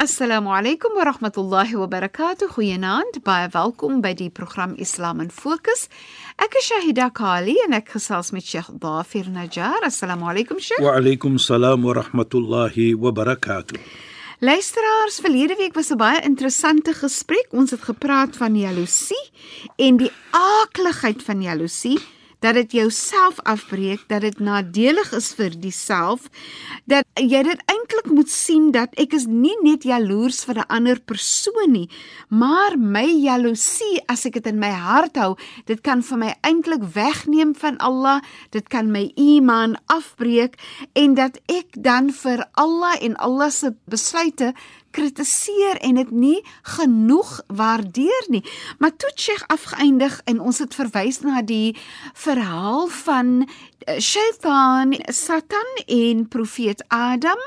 Assalamu alaykum wa rahmatullahi wa barakatuh. Goeienaand. Baie welkom by die program Islam in Fokus. Ek is Shahida Kali en ek gesels met Sheikh Dafir Najjar. Assalamu alaykum Sheikh. Wa alaykum salaam wa rahmatullahi wa barakatuh. Luisteraars, verlede week was 'n baie interessante gesprek. Ons het gepraat van jaloesie en die aakligheid van jaloesie dat dit jouself afbreek, dat dit nadelig is vir diself, dat jy dit eintlik moet sien dat ek is nie net jaloers vir 'n ander persoon nie, maar my jaloesie as ek dit in my hart hou, dit kan vir my eintlik wegneem van Allah, dit kan my iman afbreek en dat ek dan vir Allah en Allah se besluite kritiseer en dit nie genoeg waardeer nie. Maar toe Sheikh afgeëindig en ons het verwys na die verhaal van Shaitan, Satan en profeet Adam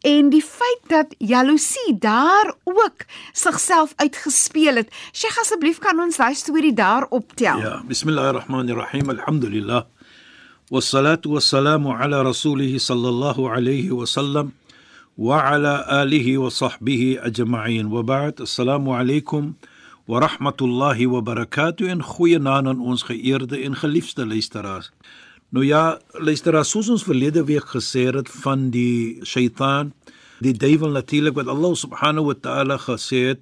en die feit dat jaloesie daar ook sigself uitgespeel het. Sheikh asseblief kan ons daai storie daar optel. Ja, bismillahirrahmanirrahim. Alhamdulillah. Wassalatu wassalamu ala rasulih sallallahu alayhi wa sallam. وعلى آله وصحبه أجمعين وبعد السلام عليكم ورحمة الله وبركاته en goeienaand aan ons geëerde en geliefde luisteraars. Nou ja, luisteraars, soos ons verlede week gesê het van die Satan, die duiwel natuurlik wat Allah subhanahu wa ta'ala gesê het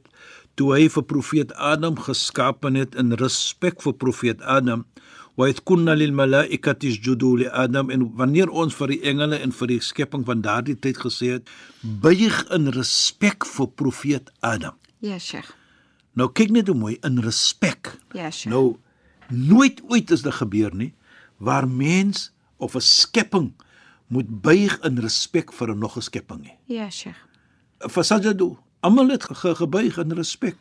toe hy vir profeet Adam geskaap het in respek vir profeet Adam wa id kunna lil malaikati isjudu li adam en wanneer ons vir die engele en vir die skepping van daardie tyd gesê het buig in respek vir profeet Adam. Ja, Sheikh. Nou kyk net hoe mooi in respek. Ja, Sheikh. Nou nooit ooit is dit gebeur nie waar mens of 'n skepping moet buig in respek vir 'n nog 'n skepping nie. Ja, Sheikh. Fasajadu, almal het ge gebuig in respek.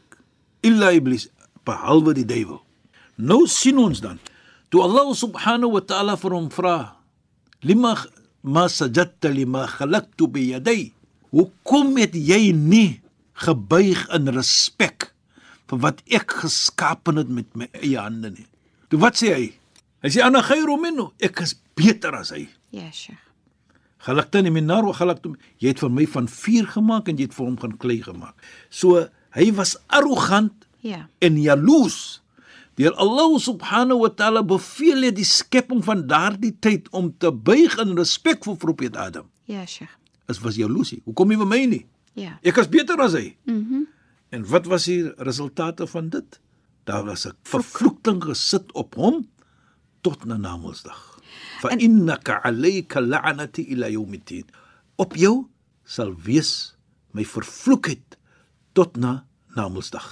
Illa iblis behalwe die duiwel. Nou sien ons dan Toe Allah subhanahu wa ta'ala vir hom vra: "Lima ma sajadta lima khalaqtu bi yaday?" Hoekom het jy nie gebuig in respek vir wat ek geskaap het met my eie hande nie? Toe wat sê hy? Hy sê ana khairu minhu, ek is beter as hy. Ja, Sheikh. Khalaqtani min nar wa khalaqtum. Jy het vir my van vuur gemaak en jy het vir hom van klei gemaak. So hy was arrogant Ja. en jaloers Deur Allah subhanahu wa ta'ala beveel hy die skepping van daardie tyd om te buig in respek vir profeet Adam. Ja, Sheikh. Dit was jaloesie. Hoekom nie vir my nie? Ja. Ek is beter as hy. Mhm. Mm en wat was die resultate van dit? Daar was 'n vervloeking gesit op hom tot na Namedsdag. Fa innaka alayka la'nati ila yawmiddin. Op jou sal wees my vervloekheid tot na Namedsdag.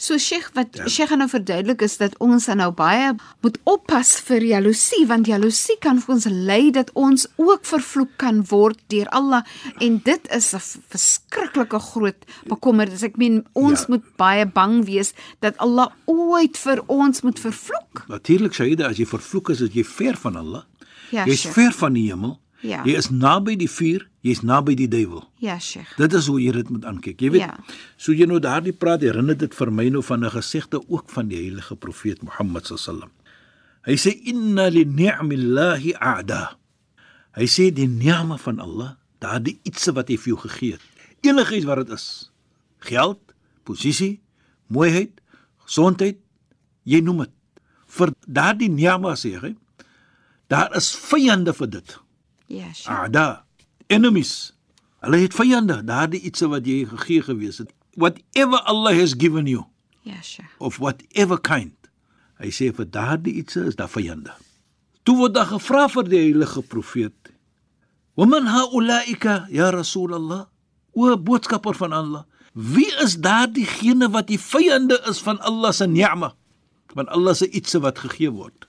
So Sheikh wat ja. Sheikh nou verduidelik is dat ons nou baie moet oppas vir jaloesie want jaloesie kan vir ons lei dat ons ook vervloek kan word deur Allah en dit is 'n verskriklike groot bekommernis. Ek meen ons ja. moet baie bang wees dat Allah ooit vir ons moet vervloek. Natuurlik Shaida as jy vervloek is, is jy ver van Allah. Ja, Jy's Sheikh. ver van die hemel. Ja. Jy is naby die vuur, jy's naby die duiwel. Ja, Sheikh. Dit is hoe jy dit moet aankyk. Jy weet, Ja. so jy nou daardie praat herinner dit vir my nou van 'n gesegde ook van die heilige profeet Mohammed sallam. Hy sê inna li ni'millahi a'da. Hy sê die ni'ma van Allah, daardie iets wat hy vir jou gegee het. Enigiets wat dit is. Geld, posisie, mooiheid, gesondheid, jy noem dit. Vir daardie ni'ma sê hy, daar is vyande vir dit. Ja, Sheikh. Aada, enemies. Hulle het vyande, daardie iets wat jy gegee gewees het. Whatever Allah has given you Ja, Sheikh. of whatever kind. Hy sê vir daardie iets is daar vyande. Toe word daar gevra vir die heilige profeet. "Wa man haulaika ya Rasulullah?" O boodskapper van Allah, wie is daardie gene wat die vyande is van Allah se ni'ma? van Allah se iets wat gegee word.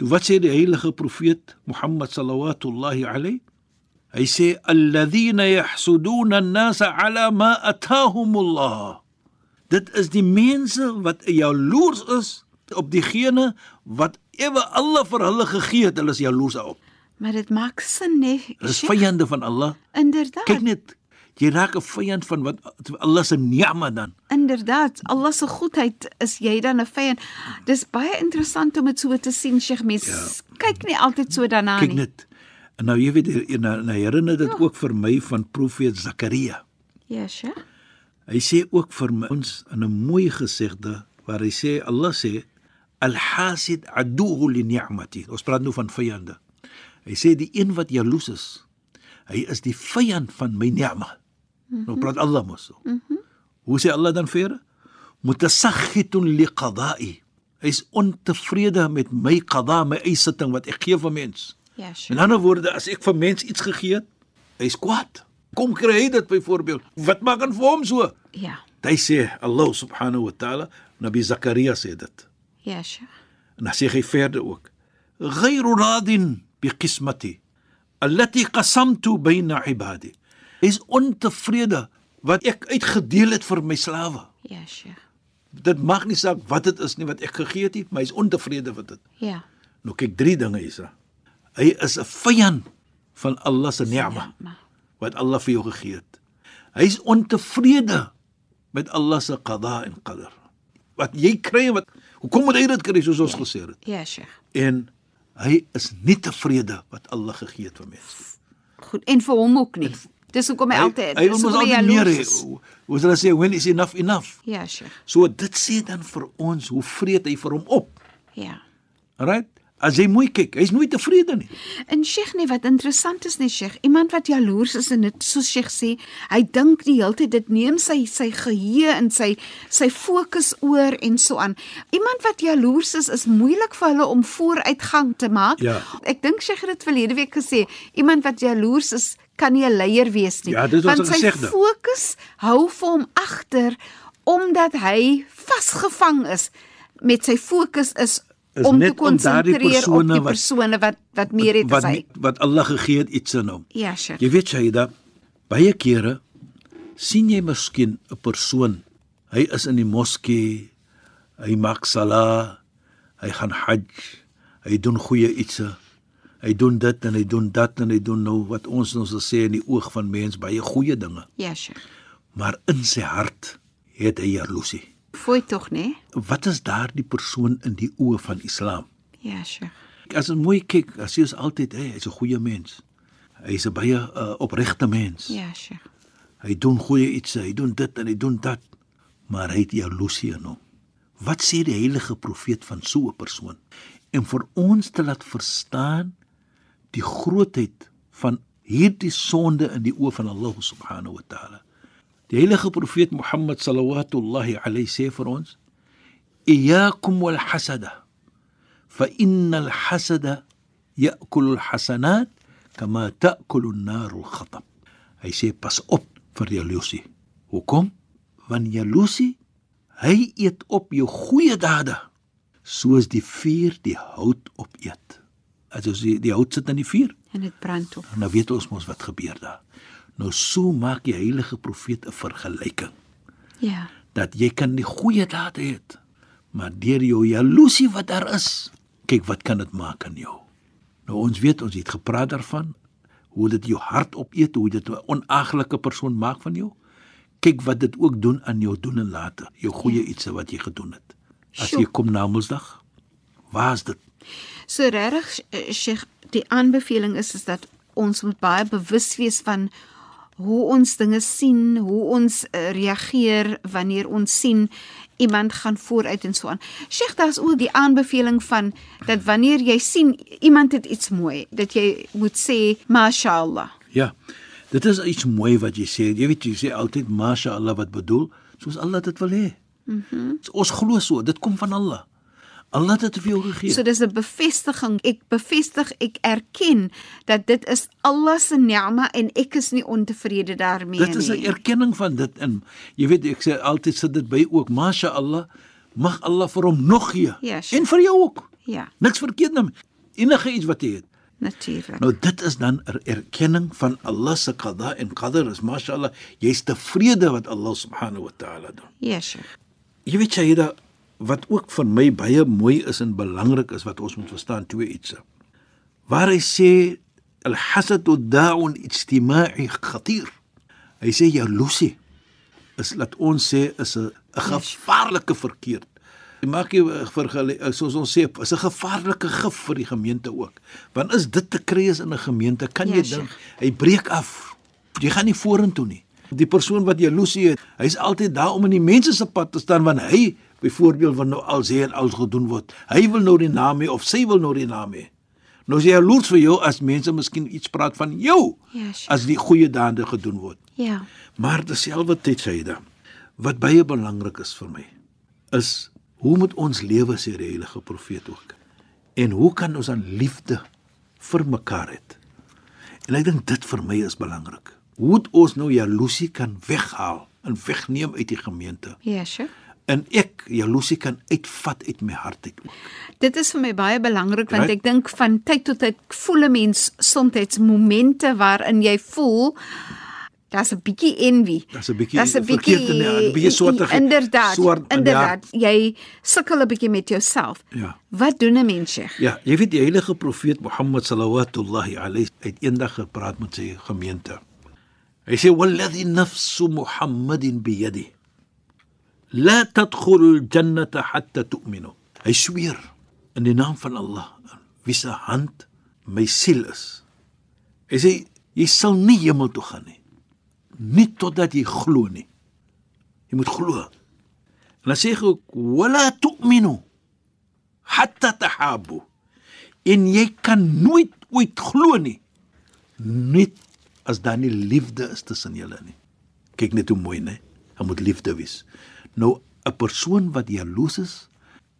Toe wat sê die heilige profeet Mohammed sallallahu alayhi? Hy sê alladhina yahsuduna an-nasa ala ma ataahum Allah. Dit is die mense wat jaloers is op diegene wat ewe Allah vir hulle gegee het, hulle is jaloers op. Maar dit maak sin, nee. Dis Sheikh. vyande van Allah. Inderdaad. Kyk net, jy raak 'n vyand van wat Allah se ni'ma dan. Inderdaad, Allah se goedheid is jy dan 'n vyand. Dis baie interessant om dit so te sien, Sheikh. Mens ja. kyk nie altyd so daarna Kyk nie. net. En nou jy weet jy- nou, nou herinner dit ook vir my van profeet Zakaria. Ja, Sheikh. Hy sê ook vir my, ons in 'n mooi gesegde waar hy sê Allah sê al-hasid aduhu li ni'mati. Ons praat nou van vyande. Hy sê die een wat jaloes is, hy is die vyand van my ni'ma. Mm -hmm. Nou praat Allah mos so. Mm -hmm. Hoe sê Allah dan verder? Mutasakhitun li qada'i. Hy is ontevrede met my qada, my eisitting wat ek gee vir mens. Ja, In Sheikh. ander woorde, as ek vir mens iets gegee het, hy's kwaad. Kom kry hy dit byvoorbeeld. Wat maak aan vir hom so? Ja. Hy sê Allah subhanahu wa ta'ala, Nabi Zakaria sê dit. Ja, Sheikh. En dan sê hy verder ook: "Ghayru radin bi qismati allati qasamtu bayna ibadi." Is ontevrede wat ek uitgedeel het vir my slawe. Ja, Sheikh. Dit maak nie saak wat dit is nie wat ek gegee het nie, maar hy is ontevrede met dit. Ja. Nou kyk drie dinge hierse. Hy is 'n vyand van Allah se ni'ma wat Allah vir jou gegee het. Hy is ontevrede met Allah se qada en qadar. Wat jy kry en wat hoekom moet hy dit kry soos ons gesê het? ja, Sheikh. En hy is nie tevrede wat Allah gegee het vir mense. Goed. En vir hom ook nie. Dis hoekom hy altyd hy wil mos hoekom hy altyd meer hê. Hoe sal hy sê when is enough enough? Ja, Sheikh. So dit sê dan vir ons hoe vreet hy vir hom op. Ja. Alright? As jy mooi kyk, hy's nooit tevrede nie. En Sheikh nee, wat interessant is nee Sheikh, iemand wat jaloers is en dit soos Sheikh sê, hy dink die hele tyd dit neem sy sy geheue en sy sy fokus oor en so aan. Iemand wat jaloers is, is moeilik vir hulle om vooruitgang te maak. Ja. Ek dink Sheikh het dit verlede week gesê, iemand wat jaloers is, kan nie 'n leier wees nie. Ja, dit was Want sy gesegde. fokus hou vir hom agter omdat hy vasgevang is met sy fokus is, Is om net om daardie persone die wat- persone wat wat meer het wat as hy. nie- wat Allah gegee het iets in hom. Ja, Sheikh. Jy weet Shaida, baie kere sien jy miskien 'n persoon. Hy is in die moskee, hy maak sala, hy gaan hajj, hy doen goeie ietsie. Hy doen dit en hy doen dat en hy doen nou wat ons ons sal sê in die oog van mens baie goeie dinge, Ja, Sheikh. maar in sy hart het hy jaloesie. Fooi tog, né? Wat is daardie persoon in die oë van Islam? Ja, Sheikh. As ons mooi kyk, as jy is altyd, hey, hy's 'n goeie mens. Hy's 'n baie uh, opregte mens. Ja, Sheikh. Hy doen goeie iets, hy doen dit en hy doen dat, maar hy het jaloesie in hom. Wat sê die heilige profeet van so 'n persoon? En vir ons te laat verstaan die grootheid van hierdie sonde in die oë van Allah subhanahu wa taala. Die heilige profeet Mohammed sallallahu alayhi sê vir ons: "Iyyakum wal hasada, fa innal hasada ya'kulu al hasanat kama ta'kulu an-nar al-khatab." Hy sê pas op vir jaloesie. Hoekom? Want jaloesie, hy eet op jou goeie dade soos die vuur die hout opeet. Jy die, die hout sit in die vuur, En dit brand op. nou weet ons mos wat gebeur daar. Nou so maak die heilige profeet 'n vergelyking Ja. dat jy kan die goeie dade hê, maar deur jou jaloesie wat daar is, kyk wat kan dit maak aan jou. Nou ons weet ons het gepraat daarvan hoe dit jou hart opeet, hoe dit 'n onaaglike persoon maak van jou. Kyk wat dit ook doen aan jou doen en late, jou goeie ietsie wat jy gedoen het. As Sjoe. jy kom na Mondsdag, waar's dit? So regtig eh, Sheikh, die aanbeveling is is dat ons moet baie bewus wees van hoe ons dinge sien, hoe ons uh, reageer wanneer ons sien iemand gaan vooruit en so aan. Sheikh, daar's ook die aanbeveling van dat wanneer jy sien iemand het iets mooi, dat jy moet sê mashallah. Ja. Dit is iets mooi wat jy sê. Jy weet jy sê altyd masha Allah wat bedoel, soos Allah dit wil hê. Mhm. Mm ons glo so, dit kom van Allah. Allah het dit vir jou gegee. So dis 'n bevestiging. Ek bevestig, ek erken dat dit is Allah se ni'ma en ek is nie ontevrede daarmee dit is 'n nie. erkenning van dit in jy weet ek sê altyd sit dit by ook masha Allah mag Allah vir hom nog gee. Ja, Sheikh. en vir jou ook. Ja, Niks verkeerd daarmee. Enige iets wat jy het. natuurlik. Nou dit is dan 'n erkenning van Allah se qada en qadar is mashallah jy's tevrede wat Allah subhanahu wa ta'ala doen. Ja, Sheikh. Jy weet Shahida wat ook vir my baie mooi is en belangrik is wat ons moet verstaan twee ietsie. Waar hy sê al-hasad da'un ijtima'i khatir. Hy sê jaloesie is laat ons sê is 'n gevaarlike verkeerd. Jy maak jy vergelyk soos ons sê is 'n gevaarlike gif vir die gemeente ook. Want is dit te kry is in 'n gemeente kan jy Ja, dink hy breek af. Jy gaan nie vorentoe nie. Die persoon wat jaloesie het, hy's altyd daar om in die mense se pad te staan want hy byvoorbeeld wil nou al sê en al gedoen word. Hy wil nou die naam hê of sy wil nou die naam hê. Nou is jy jaloers vir jou as mense miskien iets praat van jou Ja, Sheikh. as die goeie dade gedoen word. Ja. Maar terselfdertyd sê hy dan wat baie belangrik is vir my is hoe moet ons lewe sê die heilige profeet ook. En hoe kan ons dan liefde vir mekaar hê? En ek dink dit vir my is belangrik. Hoe het ons nou jaloesie kan weghaal en wegneem uit die gemeente? Ja, Sheikh. En ek jaloesie kan uitvat uit my hart uit ook. Dit is vir my baie belangrik want Right. ek dink van tyd tot tyd voel 'n mens soms momente waarin jy voel daar's 'n bietjie envy. Daar's 'n bietjie Daar's 'n die- 'n bietjie swartig- Inderdaad. die inderdaad. Jy sukkel 'n bietjie met jouself. Ja. Wat doen 'n mens, Sheikh? Ja, jy weet die heilige profeet Mohammed sallallahu alayhi het eendag gepraat met sy gemeente. Hy sê walladhi nafsu Muhammadin biyadi la tadkhulul jannata hatta tu'minu. Hy sweer in die naam van Allah wie se hand my siel is. Hy sê jy sal nie hemel toe gaan nie. Nie totdat jy glo nie. Jy moet glo. En dan sê hy ook wala tu'minu hatta tahabu. En jy kan nooit ooit glo nie net as daar nie liefde is tussen julle nie. Kyk net hoe mooi, né? Daar moet liefde wees. Nou 'n persoon wat jaloes is,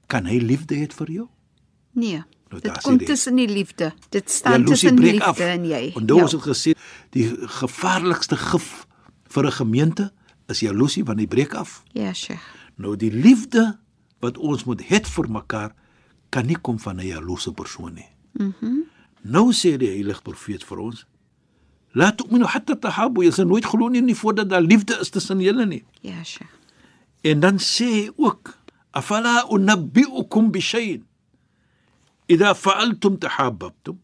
kan hy liefde hê vir jou? Nee. Nou, Dit kom tussen die liefde. Dit staan tussen liefde af. en jy. En nou ons Ja. het gesê die gevaarlikste gif vir 'n gemeente is jaloesie want hy breek af. Ja, Sheikh. Nou die liefde wat ons moet hê vir mekaar kan nie kom van 'n jaloese persoon nie. Mhm. Mm nou sê die heilige profeet vir ons: "La tu'minu hatta tahabu." Jy sal nooit glo nie voordat daar liefde is tussen julle nie. Ja, Sheikh. En dan sê hy ook: "Afala unabbi'ukum bi shay'in idha fa'altum tahabbtum."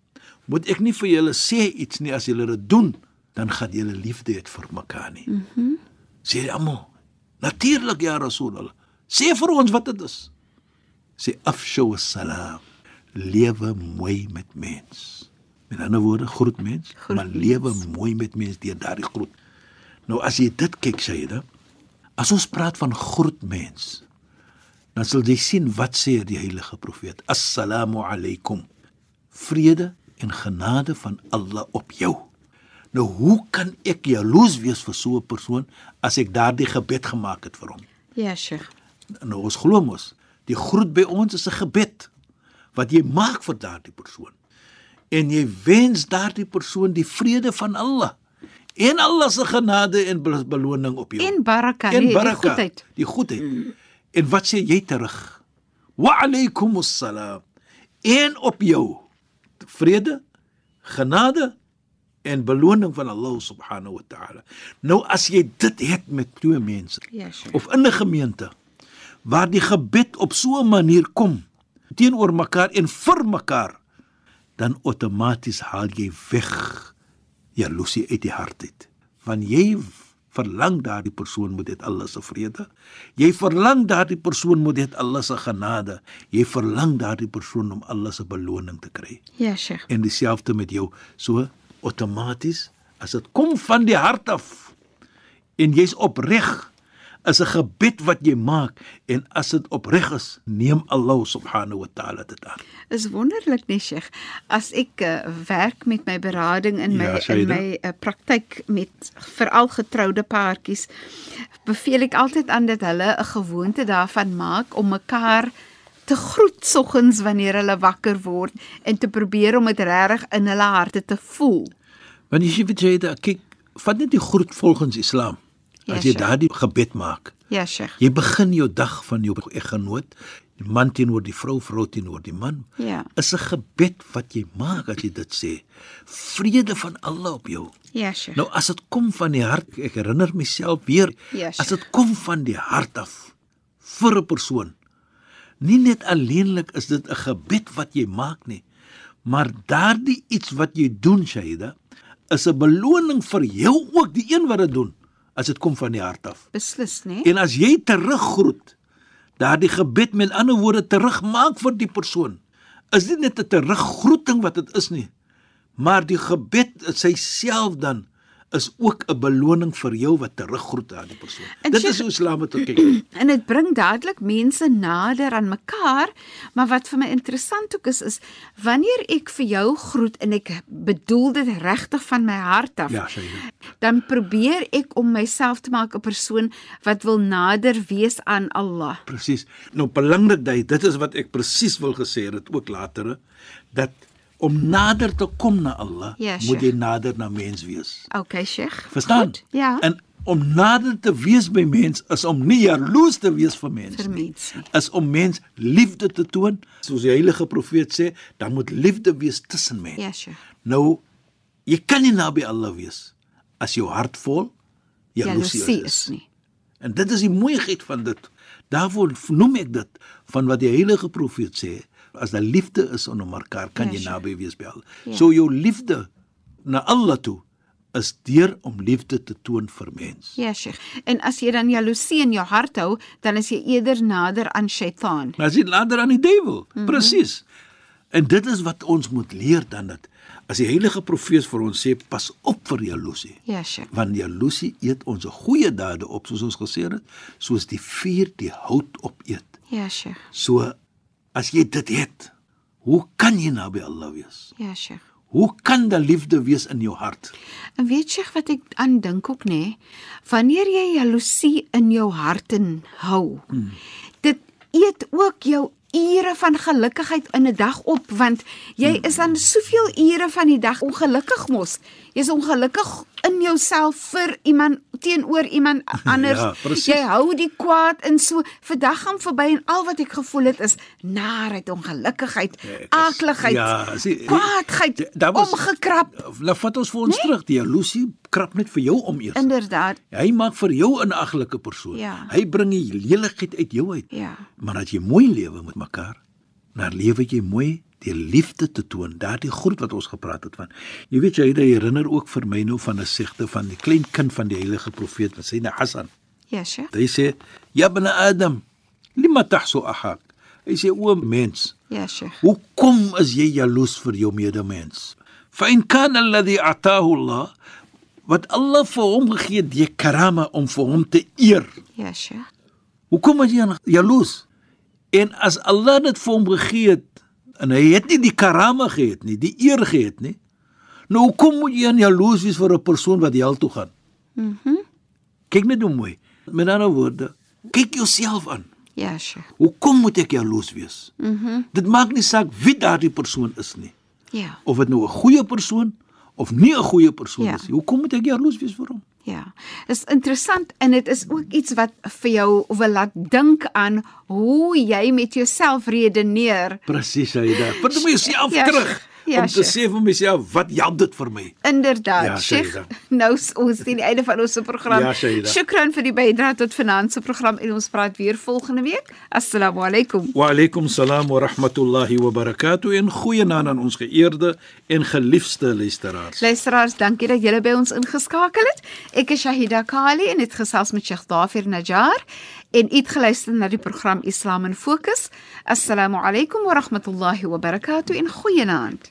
Moet ek nie vir julle sê iets nie as julle dit doen, dan gaan julle liefde hê vir mekaar nie. Mhm. Mm sê hy almal: "Natuurlik ja Rasulullah." Sê vir ons wat dit is. Sê afshow salam. Lewe mooi met mens. Met ander woorde, groet mens, Groet maar mens. lewe mooi met mens deur daardie groet. Nou as jy dit kyk, jy, as ons praat van groet mens, dan sal jy sien wat sê die heilige profeet. Assalamu alaykum. Vrede en genade van Allah op jou. Nou hoe kan ek jaloes wees vir so 'n persoon as ek daardie gebed gemaak het vir hom? Ja, Sheikh. Nou ons glo mos, die groet by ons is 'n gebed wat jy maak vir daardie persoon. En jy wens daardie persoon die vrede van Allah en Allah se genade en bel- beloning op jou. En baraka, en nee, die baraka, goedheid. Die goedheid. Mm. En wat sê jy terug? Wa alaykumus salam. En op jou vrede, genade en beloning van Allah subhanahu wa ta'ala. Nou as jy dit het met twee mense Ja, Sheikh. of in 'n gemeente waar die gebed op so 'n manier kom teenoor mekaar en vir mekaar dan outomaties haal jy weg jaloesie uit die hart uit. Want jy verlang daardie persoon moet dit Allah se vrede. Jy verlang daardie persoon moet dit Allah se genade. Jy verlang daardie persoon om Allah se beloning te kry. Ja, Sheikh. en dieselfde met jou. So outomaties as dit kom van die hart af en jy's opreg is 'n gebed wat jy maak en as dit opreg is neem Allah subhanahu wa taala dit aan. Is wonderlik nie Sheikh. As ek uh, werk met my berading in my Ja, in my uh, praktyk met veral getroude paartjies beveel ek altyd aan dat hulle 'n gewoonte daarvan maak om mekaar te groet soggens wanneer hulle wakker word en te probeer om dit regtig in hulle harte te voel. want jy weet jy daar kyk vat net die groet volgens Islam as jy daardie gebed maak. Ja, Sheikh. Jy begin jou dag van jou eggenoot, die man teenoor die vrou, vrou teenoor die man. Ja. Is 'n gebed wat jy maak as jy dit sê. Vrede van Allah op jou. Ja, Sheikh. Nou as dit kom van die hart, ek herinner myself weer, Ja, as dit kom van die hart af vir 'n persoon. Nie net alleenlik is dit 'n gebed wat jy maak nie, maar daardie iets wat jy doen, Shaida, is 'n beloning vir jou ook, die een wat dit doen, as dit kom van die hart af. Beslis, né? En as jy teruggroet, daardie gebed met ander woorde terugmaak vir die persoon, is dit net 'n teruggroeting wat dit is nie. Maar die gebed in self dan is ook 'n beloning vir jou wat teruggroet aan die persoon. En dit Sheikh- is hoe Islam dit kyk. En dit bring dadelik mense nader aan mekaar, maar wat vir my interessant ook is is wanneer ek vir jou groet en ek bedoel dit regtig van my hart af. Ja, Shaida. Dan probeer ek om myself te maak 'n persoon wat wil nader wees aan Allah. Presies. Nou belangrik dat dit is wat ek presies wil gesê het ook later hè, dat om nader te kom na Allah, Ja, moet jy nader na mens wees. Okay, Sheikh. Verstaan? Goed, Ja. En om nader te wees by mens is om nie jaloers te wees vir mens vir nie. mense. Is om mens liefde te toon, soos die heilige profeet sê, dan moet liefde wees tussen mense. Ja, Sheikh. Nou jy kan nie naby Allah wees as jou hart vol jaloesie is. is nie. En dit is die mooiheid van dit. Daarvoor noem ek dit van wat die heilige profeet sê, as daar liefde is onder mekaar, kan Ja, jy naby wees by Allah. Ja. So jou liefde na Allah toe is deur om liefde te toon vir mens. Ja, Sheikh. En as jy dan jaloesie in jou hart hou, dan is jy eerder nader aan Shaitaan. Maar as jy later aan die duiwel, mm -hmm. presies. En dit is wat ons moet leer dan dat as die heilige profeet vir ons sê pas op vir jaloesie. Ja, Sheikh. Want jaloesie eet ons goeie dade op soos ons gesê het, soos die vuur die hout opeet. Ja, Sheikh. So as jy dit het, hoe kan jy naby Allah wees? Ja, Sheikh. Hoe kan daar liefde wees in jou hart? En weet jy wat ek aan dink ook nê? Wanneer jy jaloesie in jou hart in hou, hmm. dit eet ook jou ure van gelukigheid in 'n dag op want jy is dan soveel ure van die dag ongelukkig mos. Jy's ongelukkig in jouself vir iemand teenoor iemand anders. Ja, presies. jy hou die kwaad in so vir dag gaan verby en al wat ek gevoel het is narigheid, ongelukkigheid, is- aakligheid, ja, sien, kwaadheid, daar was- omgekrap. Nou vat ons vir ons nee? terug, die jaloesie krap net vir jou om eers. Inderdaad. Hy maak vir jou 'n aglike persoon. Ja. Hy bring die lelikheid uit jou uit. Ja. Maar as jy mooi lewe met mekaar, dan lewe jy mooi deur liefde te toon. Daardie groet wat ons gepraat het van. Jy weet jy herinner ook vir my nou van 'n sigte van die klein kind van die heilige profeet wat sê na Hassan. Ja, Sheikh. Hy sê: "Ya ibn Adam, lima tahsu ahak?" Hy sê: "O mens, Ja, Sheikh. hoekom is jy jaloes vir jou medemens? In kana alladhi ataahu Allah wat Allah vir hom gegee het, die karama om vir hom te eer. Ja, Sheikh. Hoekom is jy jaloes? En as Allah dit vir hom gegee het en hy het nie die karama gehad nie, die eer gehad nie. Nou hoekom moet jy jaloes wees vir 'n persoon wat hel toe gaan? Mhm. Mm Kyk net hoe mooi. Met ander woorde, kyk jouself aan. ja, Sheikh. Hoekom moet ek jaloes wees? Mhm. Mm Dit maak nie saak wie daardie persoon is nie. ja, Of dit nou 'n goeie persoon of nie 'n goeie persoon Ja. is nie. Hoekom moet ek jaloes wees vir hom? ja. Dis interessant en dit is ook iets wat vir jou wil laat dink aan hoe jy met jouself redeneer. Presies, daar. Vind my jouself Ja, terug Sheikh. Ja, om te Sheikh. sê vir myself, wat help dit vir my? Inderdaad, Ja, Sheikh. Shaida. Nou ons teen die einde van ons program. Ja, Shaida. Shukran vir die bydrae tot finansie program en ons praat weer volgende week. Assalamu alaykum. Wa alaykum salaam wa rahmatullahi wa barakatuh en goeienaand aan ons geëerde en geliefde luisteraars. Luisteraars, dankie dat julle by ons ingeskakel het. Ek is Shahida Kali en het gesels met Sheikh Dafir Najjar en u het geluister na die program Islam in Fokus. Assalamu alaykum wa rahmatullahi wa barakatuh en goeienaand.